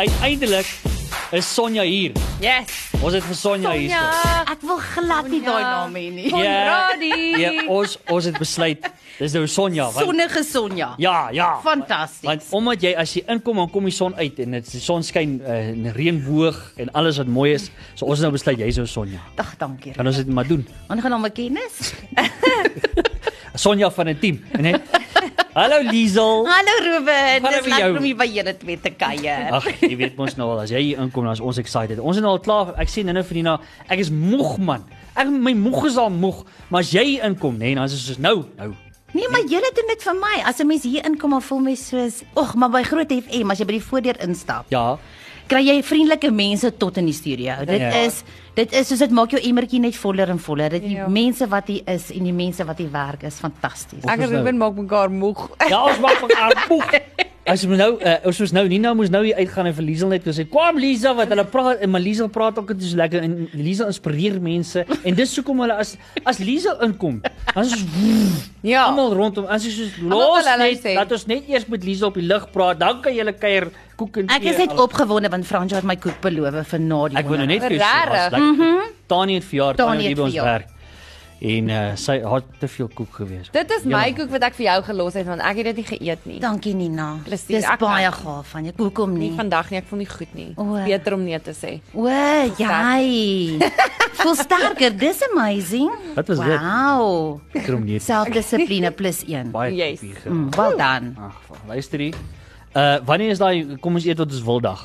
uiteindelik is Sonja hier. Yes. Ons het vir Sonja hier. Ja. Ek wil glad nie daai naam hê nie. Conradie. Ja, ons ons het besluit dis nou Sonja want Sonnige Sonja. Ja, ja. Fantasties. Want omdat jy as jy inkom dan kom die son uit en dit die son skyn uh, en reënboog en alles wat mooi is. So ons het nou besluit jy's nou Sonja. Ag, dankie. Kan ons dit maar doen. Hom kennis. Sonja van 'n team, né? Hallo Liesel. Hallo Ruben, dis lekker om hier by julle twee te kuier. Ag, jy weet mos nou al as jy hier inkom dan is ons excited. Ons is nou al klaar. Ek sien nou vir Nina, ek is moeg man. Ek my moeg is al moeg, maar as jy inkom, né, dan is dit soos nou, nou. Nee, maar julle doen dit vir my. As 'n mens hier inkom, dan voel my soos, "Ag, maar by Groot FM as jy by die voordeur instap, Ja. Kry jy vriendelike mense tot in die studio. Dit Ja. is dit is soos dit maak jou emmertjie net voller en voller. Dit die Ja. mense wat hier is en die mense wat hier werk is fantasties. Ek en Ons nou- Ruben maak mekaar moeg. Ja, ons maak mekaar moeg. As ons nou uh, ons moes nou Nina moes nou hier uitgaan en vir Liesel net gesê, "Kom Liesel, wat hulle praat en maar Liesel praat ook dit is lekker en Liesel inspireer mense en dis hoekom hulle as as Liesel inkom, dan is Ja. almal rondom. As jy soos los net, sê. laat ons net eers met Liesel op die lig praat, dan kan julle kuier koek en Ek is tee, net opgewonde want Frans het my koek beloof vir na die Ek wou nou net vir jou sê, Rarig. was lekker. Tannie het verjaar, Tannie het by ons werk. En uh, sy het te veel koek gewees. Dit is Ja. my koek wat ek vir jou gelos het want ek het dit nie geëet nie. Dankie Nina. Plesier, Dis ek baie kan. gaaf van jou. Hoekom Nie nie? vandag nie, ek voel nie goed nie. O. Beter om nee te sê. O, jy. Voel sterker. Dis amazing. Wat was dit? Wow. Krom nie. Selfdissipline plus 1. Baie Yes. Mm, well done. Ag, luister hier. Uh wanneer is daai kom ons eet wat ons wil dag?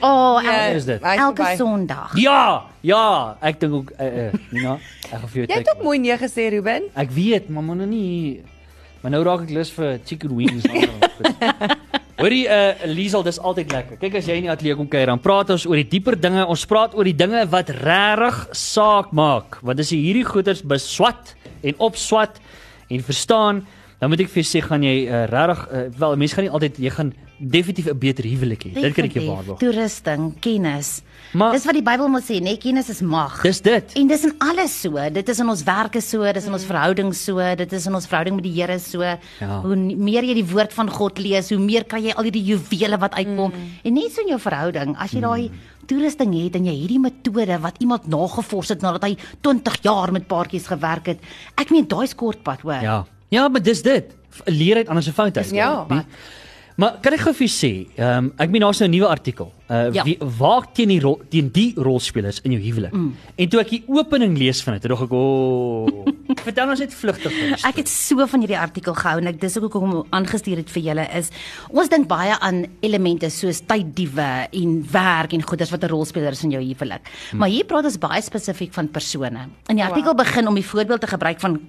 Oh, Ja, el is dit? elke. Sondag. Ja, ja, ek dink ook uh, uh Nina, ek gaan vir jou Jy het ook mooi nee gesê, Ruben. Ek weet, maar maar nou nie maar nou raak ek lus vir chicken wings. Hoorie uh Liesel, dis altyd lekker. Kyk as jy in die ateljee kom kuier, dan praat ons oor die dieper dinge. Ons praat oor die dinge wat regtig saak maak. Want as jy hierdie goeters beswat en opswat en verstaan, dan moet ek vir jou sê gaan jy uh, regtig uh, wel mense gaan nie altyd jy gaan definitief 'n beter huwelik hê. Dit kan ek jou waarborg. Toerusting, kennis. Maar- dis wat die Bybel moet sê, nee, kennis is mag. Dis dit. En dis in alles so. Dit is in ons werke so, dis in ons verhoudings so, dit is in ons verhouding met die Here so. Ja. Hoe meer jy die woord van God lees, hoe meer kry jy al hierdie juwele wat uitkom. En net so in jou verhouding, as jy daai toerusting het en jy hierdie metode wat iemand nagevors het nadat hy 20 jaar met paartjies gewerk het. Ek meen daai is kortpad, hoor. Ja. Ja, maar dis dit. Leer uit anders se foute. uit. Ja. Nee? Maar kan ek gou vir sê, ehm um, ek meen daar's nou 'n nuwe artikel. Uh Ja. wie waak teen die rol, teen die rolspelers in jou huwelik. Mm. En toe ek die opening lees van dit, het dog ek, "O, oh, vertel ons net vlugtig die Ek het so van hierdie artikel gehou en ek dis ook hoekom aangestuur het vir julle is ons dink baie aan elemente soos tyddiewe en werk en goeders wat 'n rolspeler is in jou huwelik. Hmm. Maar hier praat ons baie spesifiek van persone. In die artikel begin om die voorbeeld te gebruik van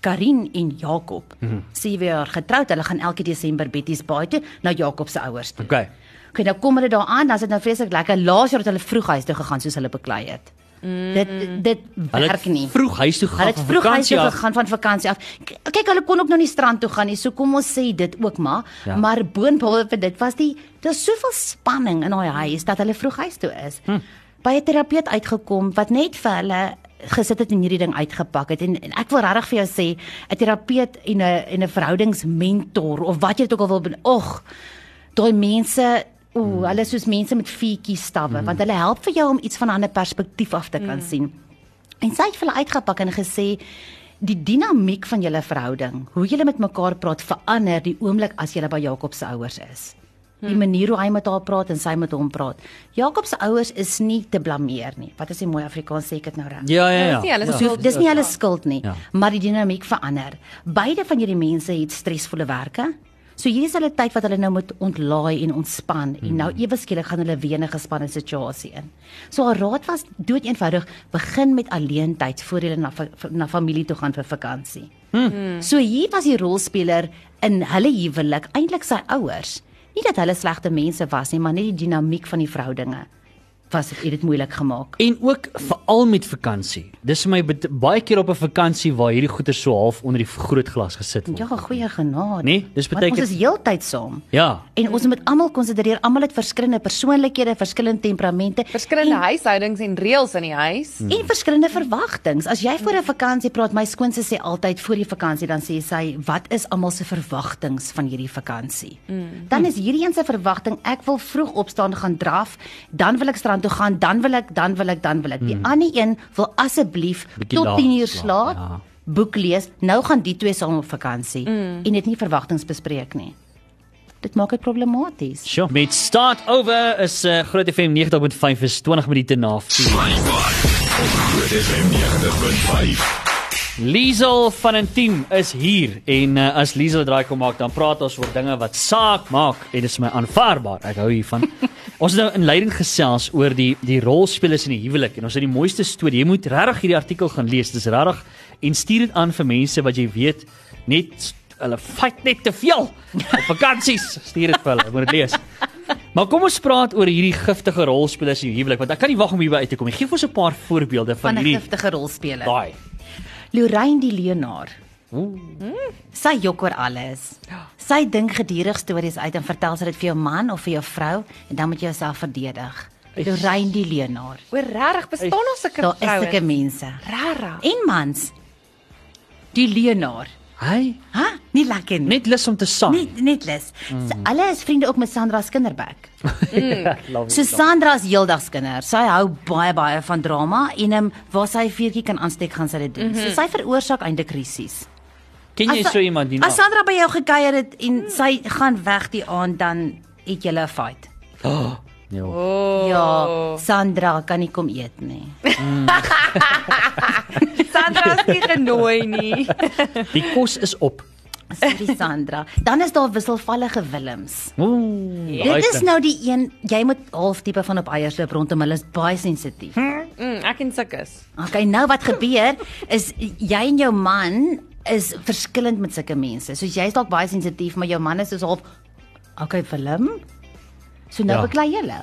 Karin en Jakob. Hmm. 7 jaar getroud, hulle gaan elke Desember Betty's Baai toe na Jakob se ouers toe. Okay. Okay, nou kom hulle daar aan, dan is dit nou vreeslik lekker. Laas jaar het hulle vroeg huis toe gegaan soos hulle beklei het. Mm. Dit dit werk nie. het vroeg huis toe gegaan. Hulle het van vroeg huis toe gegaan van vakansie af. Kyk, hulle kon ook nou nie strand toe gaan nie. So kom ons sê dit ook maar. Ja. Maar boonop vir dit was die daar's soveel spanning in daai huis dat hulle vroeg huis toe is. Hm. By 'n terapeut uitgekom wat net vir hulle gesit het en hierdie ding uitgepak het en, en ek wil regtig vir jou sê 'n terapeut en 'n en 'n verhoudingsmentor of wat jy dit ook al wil og daai mense Ooh, hulle is soos mense met vuurtjies stawwe mm. want hulle help vir jou om iets van 'n ander perspektief af te kan mm. sien. En sy het vir hulle uitgepak en gesê die dinamiek van julle verhouding, hoe julle met mekaar praat verander die oomblik as julle by Jakob se ouers is. Die manier hoe hy met haar praat en sy met hom praat. Jakob se ouers is nie te blameer nie. Wat is die mooi Afrikaans sê ek dit nou reg? Ja, ja, ja. Dis nie hulle ja. skuld dis nie hulle skuld nie, Ja. ja. maar die dinamiek verander. Beide van hierdie mense het stresvolle werke. So hier is hulle tyd wat hulle nou moet ontlaai en ontspan en nou ewe skielik gaan hulle weer in 'n gespanne situasie in. So haar raad was dood eenvoudig, begin met alleen tyd voor jy na na familie toe gaan vir vakansie. Hmm. So hier was die rolspeler in hulle huwelik eintlik sy ouers. Nie dat hulle slegte mense was nie, maar net die dinamiek van die verhoudinge was dit het dit moeilik gemaak. En ook veral met vakansie. Dis vir my baie keer op 'n vakansie waar hierdie goeie so half onder die vergrootglas gesit word. Ja, goeie genade. Nee, dis Want beteken- ons is heeltyd saam. Ja. En ons moet almal konsidereer, almal het verskillende persoonlikhede, verskillende temperamente, Verskillende en, huishoudings en reëls in die huis. en verskillende verwagtinge. As jy voor 'n vakansie praat, my skoonse sê altyd voor die vakansie dan sê sy, "Wat is almal se verwagtinge van hierdie vakansie?" Mm. Dan is hierdie een se verwagting, ek wil vroeg opstaan gaan draf, dan wil ek strand toe gaan, dan wil ek, dan wil ek, dan wil ek. Die ander een wil asseblief tot laat 10 uur slaap, ja. Boek lees. Nou gaan die twee saam op vakansie mm. en dit nie verwagtinge bespreek nie. Dit maak dit problematies. Sjoe, met start over is uh, Groot FM 90.5 is 20 minute na 4. Flyby op Groot FM 90.5. Liesel van 'n team is hier en uh, as Liesel draai kom maak dan praat ons oor dinge wat saak maak en dit is my aanvaarbaar. Ek hou hiervan. ons het nou in leiding gesels oor die die rolspelers in die huwelik en ons het die mooiste storie. Jy moet regtig hierdie artikel gaan lees. Dis regtig en stuur dit aan vir mense wat jy weet net hulle fight net te veel op vakansies. Stuur dit vir hulle. Ek moet dit lees. Maar kom ons praat oor hierdie giftige rolspelers in die huwelik want ek kan nie wag om hierby uit te kom. nie. Gee vir ons 'n paar voorbeelde van Van hierdie giftige rolspeler. daai. Lorraine die Leonaar. Sy jok oor alles. Sy dink gedurig stories uit en vertel sy dit vir jou man of vir jou vrou en dan moet jy jouself verdedig. Lorraine die Leonaar. Oor regtig bestaan ons sulke Daar is vroue? sulke mense. Regtig. En mans. Die Leonaar. Hy Ha? Nie lekker nie. net lus om te sang. Net net les. Mm. Hulle is vriende ook met Sandra Skinderbek. Love So Sandra is heeldagskinder. Sy hou baie baie van drama en um, waar sy vuurtjie kan aansteek, gaan sy dit doen. Mm -hmm. So sy veroorsaak eintlik krisis. Ken jy As- so iemand die As Sandra by jou gekuier het en sy gaan weg die aand dan het julle 'n fight. Oh, ja. Oh. Ja, Sandra kan nie kom eet nie. Sandra is nie genooi nie. Die kos is op. Sorry Sandra. Dan is daar wisselvallige Willems. Ooh, Dit is nou die een jy moet half tipe van op eiers loop rondom hulle is baie sensitief. Mm, ek en sulkes. Okay, nou wat gebeur is jy en jou man is verskillend met sulke mense. So jy's dalk baie sensitief, maar jou man is soos half Okay, Willem. So nou Ja. ja. beklei julle.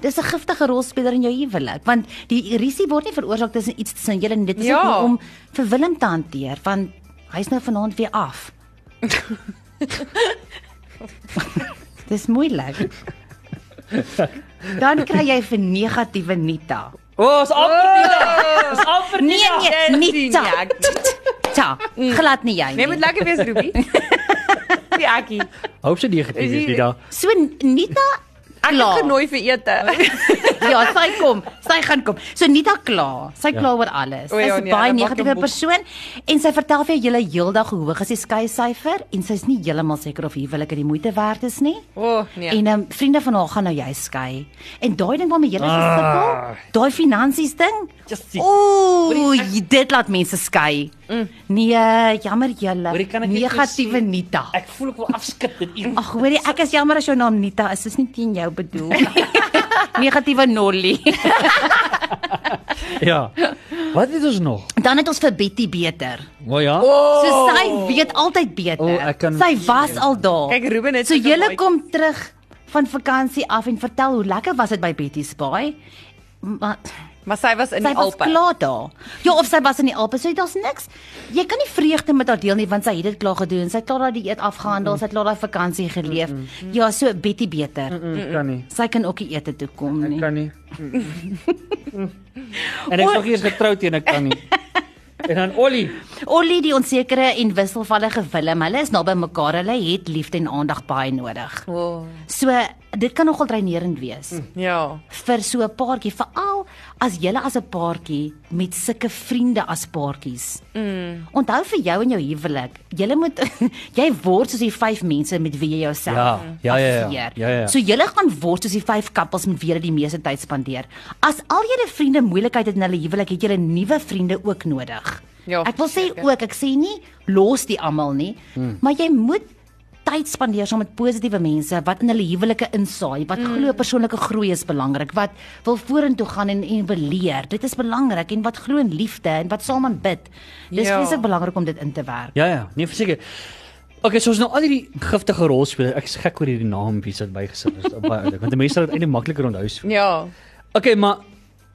Dis 'n giftige rolspeler in jou huwelik, want die risie word nie veroorsaak tussen iets tussen julle nie. Dit is Ja. ja. om vir Willem te hanteer, want hy's nou vanaand weer af. Dis moeilik. Dan kry jy vir negatiewe Nita. O, oh, is amper. Is amper Nee nee, Nita. ek. Ta, glad nie jy Nee, moet nie. lekker wees Ruby. Die akkie. Hoop sy negatief is Is nie daar. So Nita Ek het genooi vir ete. Ja, sy kom. Sy gaan kom. So Nita klaar. Sy Ja. kla oor alles. O Sy's ja, 'n nee, baie 'n negatiewe persoon en sy vertel vir jou julle heeldag hoe hoog is die skei syfer en sy's nie heeltemal seker of huwelik dit die moeite werd is nie. O, oh, nee. En um, vriende van haar gaan nou jy skei. En daai ding waarmee julle Ah. gesukkel, daai finansies ding. Ooh, dit laat mense skei. Mm. Nee, jammer julle. Negatiewe Nita. Ek voel ek wil afskit dit. Ag hoorie, ek is jammer as jou naam Nita is. Dis nie teen jou bedoel. Negatiewe Nolly. Ja. Wat het ons nog? Dan het ons vir Betty beter. O ja. So sy weet altyd beter. O, ek kan- Sy was al daar. Kyk Ruben het So julle baie- kom terug van vakansie af en vertel hoe lekker was dit by Betty se baai. Maar Maar sy was in sy die was Alpe. klaar daar. Ja, of sy was in die Alpe, so daar's niks. Jy kan nie vreugde met haar deel nie want sy het dit klaar gedoen. Sy het klaar daai dieet afgehandel, sy het klaar daai vakansie geleef. Ja, so Betty beter. Ek kan nie. Sy kan ook nie ete toe kom Ek nie. kan nie. En ek is nog eers getroud en ek kan nie. En dan Ollie. Ollie die onsekere en wisselvallige Willem, hulle is naby mekaar. Hulle het liefde en aandag baie nodig. Oh, So dit kan nogal dreinerend wees ja. vir so 'n paartjie, veral as julle as 'n paartjie met sulke vriende as paartjies. Mm. Onthou vir jou en jou huwelik, julle moet jy word soos die vyf mense met wie jy jouself Ja, ja, ja, ja. assosieer. Ja, ja. So julle gaan word soos die vyf koppels met wie jy die meeste tyd spandeer. As al julle vriende moeilikheid het in hulle huwelik, het julle nuwe vriende ook nodig. Ja, ek wil sê ook, ek sê nie los die almal nie, hmm. maar jy moet tyd spandeer saam met positiewe mense wat in hulle huwelike insaai, wat mm. glo persoonlike groei is belangrik, wat wil vorentoe gaan en en wil leer. Dit is belangrik en wat glo in liefde en wat saam aanbid. Dis Ja. vreeslik belangrik om dit in te werk. Ja ja, nee verseker. Okay, so ons nou al hierdie giftige rolspelers. Ek is gek oor hierdie naampies wat bygesit is. Baie oulik, want die mense sal dit eintlik makliker onthou. Ja. Okay, maar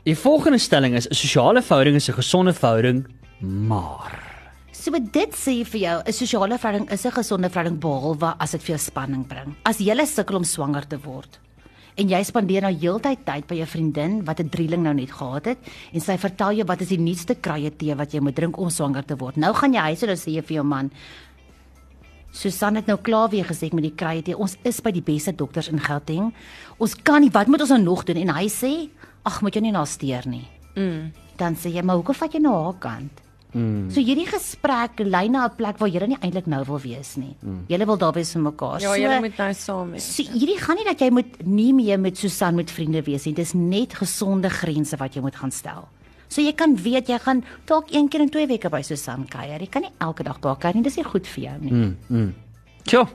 die volgende stelling is 'n sosiale verhouding is 'n gesonde verhouding, maar So dit sê vir jou 'n sosiale verhouding is 'n gesonde verhouding behalwe as dit vir jou spanning bring. As jy sukkel om swanger te word en jy spandeer nou heeltyd tyd by jou vriendin wat 'n drieling nou net gehad het en sy vertel jou wat is die nuutste kruie tee wat jy moet drink om swanger te word. Nou gaan jy huis toe en sê jy vir jou man Susan het nou klaar weer gesê met die kruie tee. Ons is by die beste dokters in Gauteng. Ons kan nie, wat moet ons nou nog doen? En hy sê, "Ag, moet jy nie na steur nie." Mm. Dan sê jy, "Maar hoekom vat jy nou haar kant?" Mm, So hierdie gesprek lei na 'n plek waar julle nie eintlik nou wil wees nie. Mm. Julle wil daar wees vir mekaar. Ja, so, jy moet nou saam wees. so hierdie gaan nie dat jy moet nie meer met Susan met vriende wees nie. Dis net gesonde grense wat jy moet gaan stel. So jy kan weet jy gaan dalk een keer in 2 weke by Susan kuier. Jy kan nie elke dag daar kuier nie. Dis nie goed vir jou nie. mm, mm. Tjoh.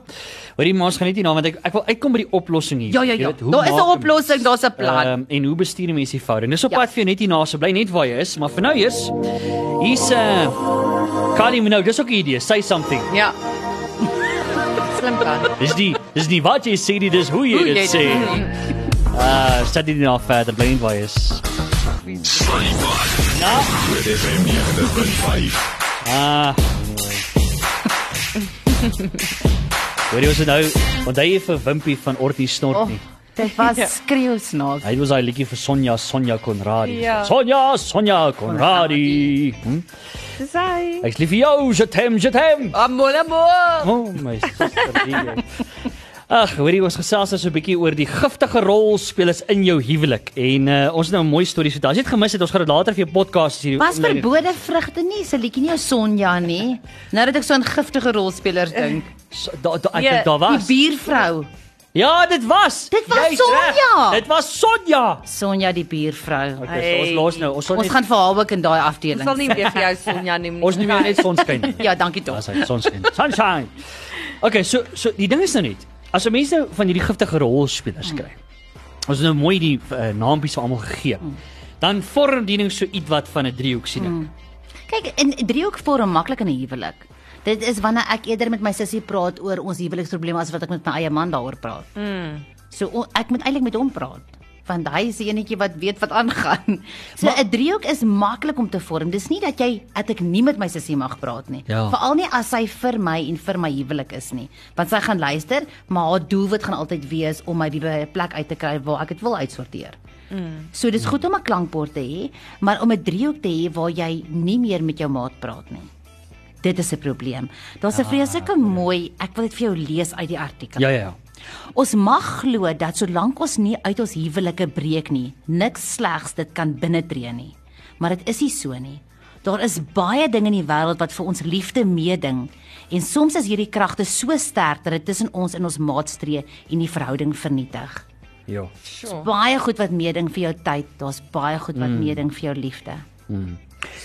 Hoorie, maar ons gaan net hierna want ek ek wil uitkom by die oplossing hier. Ja ja Jy ja. weet, hoe Daar is 'n oplossing, daar's 'n plan. Um, en hoe bestuur 'n mens die verhouding? Dis op Ja. pad vir jou net hierna, so bly net waar jy is, maar vir nou eers hier's uh, Kali Minogue, dis ook 'n idee, say something. Ja. Slim plan. Dis die dis nie wat jy sê nie, dis hoe jy dit jy sê. Ah, uh, stad dit nou verder, bly net waar jy is. Nou, Groot FM 90.5. ah. Hoorie ons het nou, onthou jy vir Wimpie van Ortie snort Oh, nie. Dit was skreeu snaaks. Hy was daai liedjie vir Sonja, Sonja Konradi. Ja. Sonja, Sonja Konradi. Hm? Dis hy. Ek's lief vir jou, je t'aime, je t'aime. Amor, amor. Oh my suster. die- Ag, hoorie ons gesels nou so 'n bietjie oor die giftige rolspelers in jou huwelik en uh, ons het nou 'n mooi storie so. As jy dit gemis het, ons gaan dit later vir jou podcast hier. Was verbode vrugte nie, se liedjie nie jou Sonja nie. Nou dat ek so aan giftige rolspelers dink. Daar da, ek Ja, dink daar Die was. buurvrou. Ja, dit was. Dit was Jy's Sonja. reg. Dit was Sonja. Sonja die buurvrou. Okay, so ons los nou. Ons Ons net gaan vir haar ook in daai Ons afdeling. sal nie weer vir jou Sonja neem nie. ons neem jou net sonskyn. Ja, dankie tog. Hy, sonskyn. Sunshine. Okay, so so die ding is nou net, as 'n mens nou van hierdie giftige rolspelers kry. Ons het nou mooi die uh, naampies vir almal gegee. Dan vorm die ding so ietwat van 'n driehoek sien ek. Kyk, in driehoek vorm maklik in 'n huwelik. Dit is wanneer ek eerder met my sussie praat oor ons huweliksprobleme as wat ek met my eie man daaroor praat. Mm. So o, ek moet eintlik met hom praat want hy is die enetjie wat weet wat aangaan. So 'n driehoek is maklik om te vorm. Dis nie dat jy dat ek nie met my sussie mag praat nie. Ja. Veral nie as sy vir my en vir my huwelik is nie. Want sy gaan luister, maar haar doelwit gaan altyd wees om my by 'n plek uit te kry waar ek dit wil uitsorteer. Mm. So dis goed om 'n klankbord te hê, maar om 'n driehoek te hê waar jy nie meer met jou maat praat nie. Dit is 'n probleem. Daar's 'n vreeslike mooi, ek wil dit vir jou lees uit die artikel. Ja ja ja. Ons mag glo dat solank ons nie uit ons huwelike breek nie, niks slegs dit kan binnetree nie. Maar dit is nie so nie. Daar is baie dinge in die wêreld wat vir ons liefde meeding en soms is hierdie kragte so sterk dat dit tussen ons en ons maatstree en die verhouding vernietig. Ja. Sure. Baie goed wat meeding vir jou tyd, daar's baie goed wat mm. meeding vir jou liefde. Mm.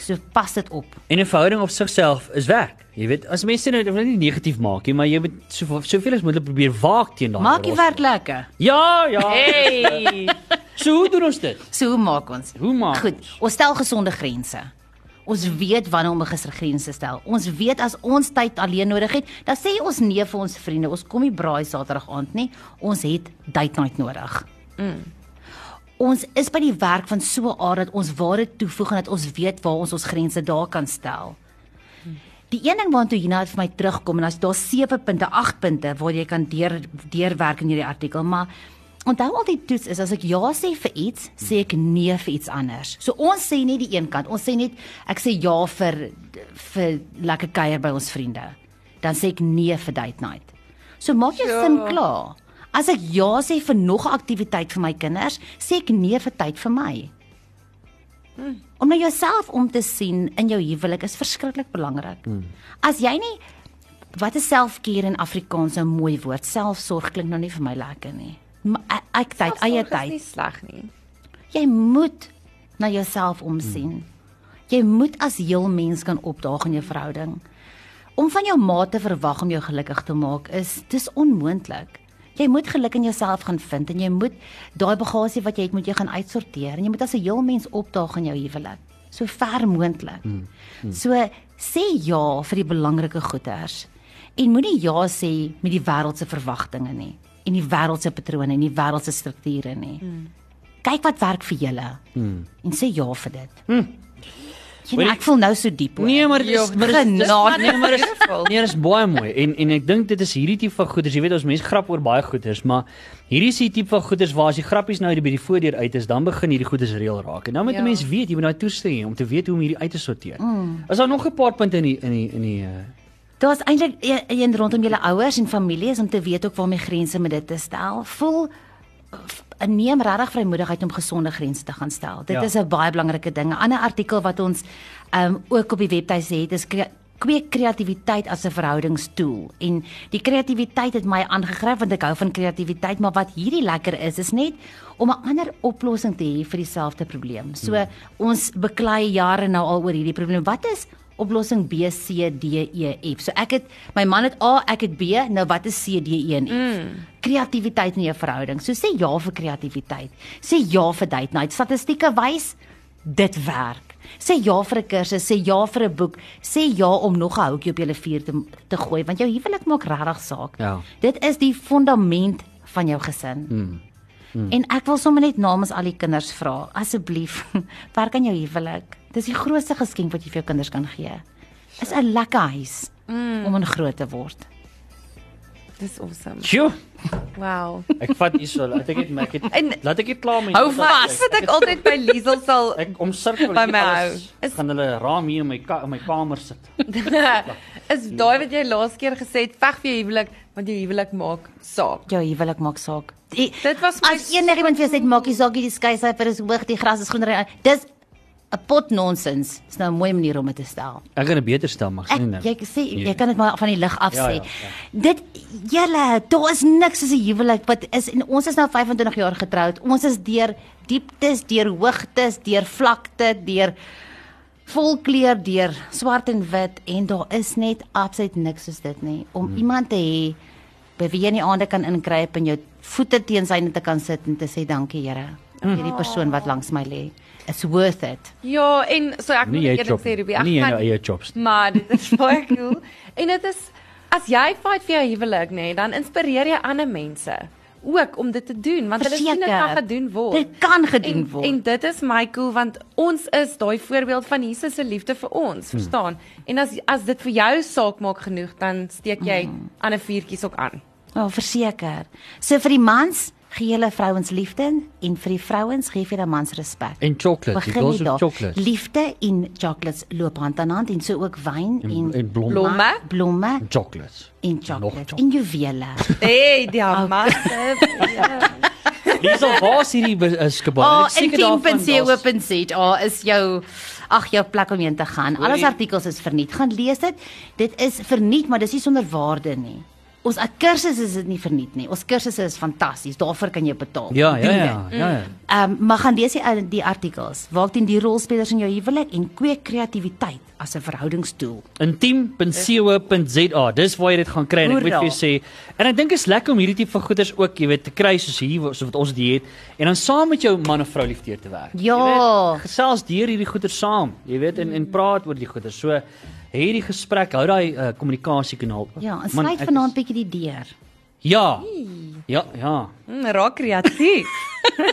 So pas dit op. En 'n verhouding op sigself is werk. Jy weet, as mense dit nou nie negatief maak nie, maar jy moet so soveel as moontlik probeer waak teen daai. Maak die rol. werk lekker. Ja, ja. Hey. So hoe doen ons dit? So hoe maak ons? Hoe maak Goed, ons stel gesonde grense. Ons weet wanneer om 'n grense te stel. Ons weet as ons tyd alleen nodig het, dan sê ons nee vir ons vriende. Ons kom nie braai Saterdag aand nie. Ons het date night nodig. Mm. Ons is by die werk van so 'n aard dat ons waarde toevoeg en dat ons weet waar ons ons grense daar kan stel. Die een ding waartoe Hina het vir my terugkom en as daar 7 punte, 8 punte waar jy kan deur deurwerk in hierdie artikel, maar onthou altyd toets is as ek ja sê vir iets, sê ek nee vir iets anders. So ons sê nie die een kant, ons sê net ek sê ja vir vir lekker kuier by ons vriende. Dan sê ek nee vir date night. So maak jou Ja. sin klaar. As ek ja sê vir nog 'n aktiwiteit vir my kinders, sê ek nee vir tyd vir my. Om na jouself om te sien in jou huwelik is verskriklik belangrik. Hmm. As jy nie wat is selfcare in Afrikaans 'n mooi woord. Selfsorg klink nou nie vir my lekker nie. Maar ek, tyd, eie Selfsorg is tyd. Nie sleg nie. Jy moet na jouself omsien. Hmm. Jy moet as heel mens kan opdaag in jou verhouding. Om van jou maat te verwag om jou gelukkig te maak is dis onmoontlik. Jy moet geluk in jouself gaan vind en jy moet daai bagasie wat jy het moet jy gaan uitsorteer en jy moet as 'n heel mens opdaag in jou huwelik so ver moontlik. Hmm. Hmm. So sê ja vir die belangrike goeders en moenie ja sê met die wêreldse verwagtinge nie en die wêreldse patrone en die wêreldse strukture nie. Hmm. Kyk wat werk vir julle Hmm. en sê ja vir dit. Hmm. Jy weet, ek voel nou so diep. hoor. Nee, maar dit is Jo, maar dit is- genade. nee, maar dit is Beautiful. nee, dit is baie mooi. En en ek dink dit is hierdie tipe van goeders, jy weet ons mense grap oor baie goeders, maar hierdie is die tipe van goeders waar as die grappies nou by die voordeur uit is, dan begin hierdie goeders reël raak. En nou moet 'n Ja. mens weet, jy moet daai toestemming hê om te weet hoe om hierdie uit te sorteer. Mm. Is daar nog 'n paar punte in die in die in die uh, Daar's eintlik een rondom julle ouers en familie is om te weet ook waarmee grense met dit te stel. Voel neem regtig vrymoedigheid om gesonde grense te gaan stel. Dit Ja. is 'n baie belangrike ding. 'n Ander artikel wat ons um, ook op die webtuiste het is kweek kreatiwiteit as 'n verhoudingstool. En die kreatiwiteit het my aangegryp want ek hou van kreatiwiteit, maar wat hierdie lekker is is net om 'n ander oplossing te hê vir dieselfde probleem. So Hmm. ons beklei jare nou al oor hierdie probleem. Wat is oplossing B C D E F. So ek het my man het A, ek het B, nou wat is C D E en F? Mm. Kreatiwiteit in jou verhouding. So sê ja vir kreatiwiteit. Sê ja vir date night. Statistieke wys dit werk. Sê ja vir 'n kursus, sê ja vir 'n boek, sê ja om nog 'n houtjie op jou vuur te te gooi want jou huwelik maak regtig saak. Ja. Dit is die fondament van jou gesin. Mm. Mm. En ek wil sommer net namens al die kinders vra, asseblief, werk aan jou huwelik. Dis die grootste geskenk wat jy vir jou kinders kan gee. Is 'n lekker huis mm. om in groot te word. Dis awesome. Sjoe, Wow. ek vat hierso, laat ek dit ek het En- laat ek dit klaar met Hou vas dat ek altyd by Liesel sal Ek omsirkel By my hou. Is- Gaan hulle raam hier in my ka in my kamer sit. is daai wat jy laas keer gesê het, veg vir jou huwelik, want jou huwelik maak saak. Jou huwelik maak saak. Die, Dit was my as enigiemand vir jou sê maak jy saak die skeysyfer is hoog, die gras is groener. Dis 'n pot nonsens. Dis nou 'n mooi manier om dit te stel. Ek gaan 'n beter stel mag Ek sê nou. jy sê Nee. jy kan dit maar van die lig af Ja, sê. ja, Dit julle, daar is niks soos 'n huwelik wat is en ons is nou 25 jaar getroud. Ons is deur dieptes, deur hoogtes, deur vlakte, deur volkleur, deur swart en wit en daar is net absoluut niks soos dit nie. Om hmm. iemand te hê by wie jy in die aande kan inkruip en jou voete teen syne te kan sit en te sê dankie Here. vir Hierdie persoon wat langs my lê. It's worth it. Ja, en so ek Nie moet eerlik sê Ruby, Nie jy gaan- nou eie chops. nie. Maar dit is baie cool. en dit is as jy fight vir jou huwelik, nê, nee, dan inspireer jy ander mense ook om dit te doen want hulle sien dit kan gedoen word. Dit kan gedoen en, word. En dit is my cool want ons is daai voorbeeld van Jesus se liefde vir ons, Hmm. verstaan? En as as dit vir jou saak maak genoeg, dan steek jy Hmm. ander vuurtjies ook aan. Ja, verseker. So vir die mans gee julle vrouens liefde en vir die vrouens gee jy die mans respek. En chocolate, die Begin of daar. chocolate. Liefde en chocolates loop hand aan hand en so ook wyn en En, en blomme. Blomme. blomme En chocolates. en chocolate. en juwele. Hey, die amasse. Dis al was hierdie be- is gebaar. Oh, en 10.co.za is jou ag jou plek om heen te gaan. Al ons Hoorie. artikels is verniet. Gaan lees dit. Dit is verniet, maar dis nie sonder waarde nie. Ons kursus is dit nie verniet nie. Ons kursusse is fantasties. Daarvoor kan jy betaal. Ja, ja, ja, ja. Ehm um, maar gaan lees die die artikels. Waak teen die rolspelers in jou huwelik en kweek kreatiwiteit as 'n verhoudingstool. intiem.co.za. Dis waar jy dit gaan kry en ek moet vir jou sê. En ek dink is lekker om hierdie tipe van goeders ook, jy weet, te kry soos hier so wat ons dit het en dan saam met jou man of vrou liefde te werk. Ja. Jy weet, gesels deur hierdie goeders saam, jy weet en en praat oor die goeders. So hierdie gesprek, hou daai uh, kommunikasiekanaal. oop. Ja, en sluit vanaand bietjie die deur. Ja. Ja, ja. Mm, raak kreatief.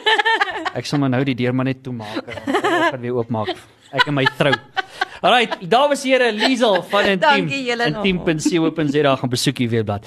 Ek sal maar nou die deur maar net toemaak en dan sal ek weer oopmaak. Ek en my trou. Alrite, daar was here Liesel van Intiem. Dankie julle nog. Intiem.co.za gaan besoek hier weer blad.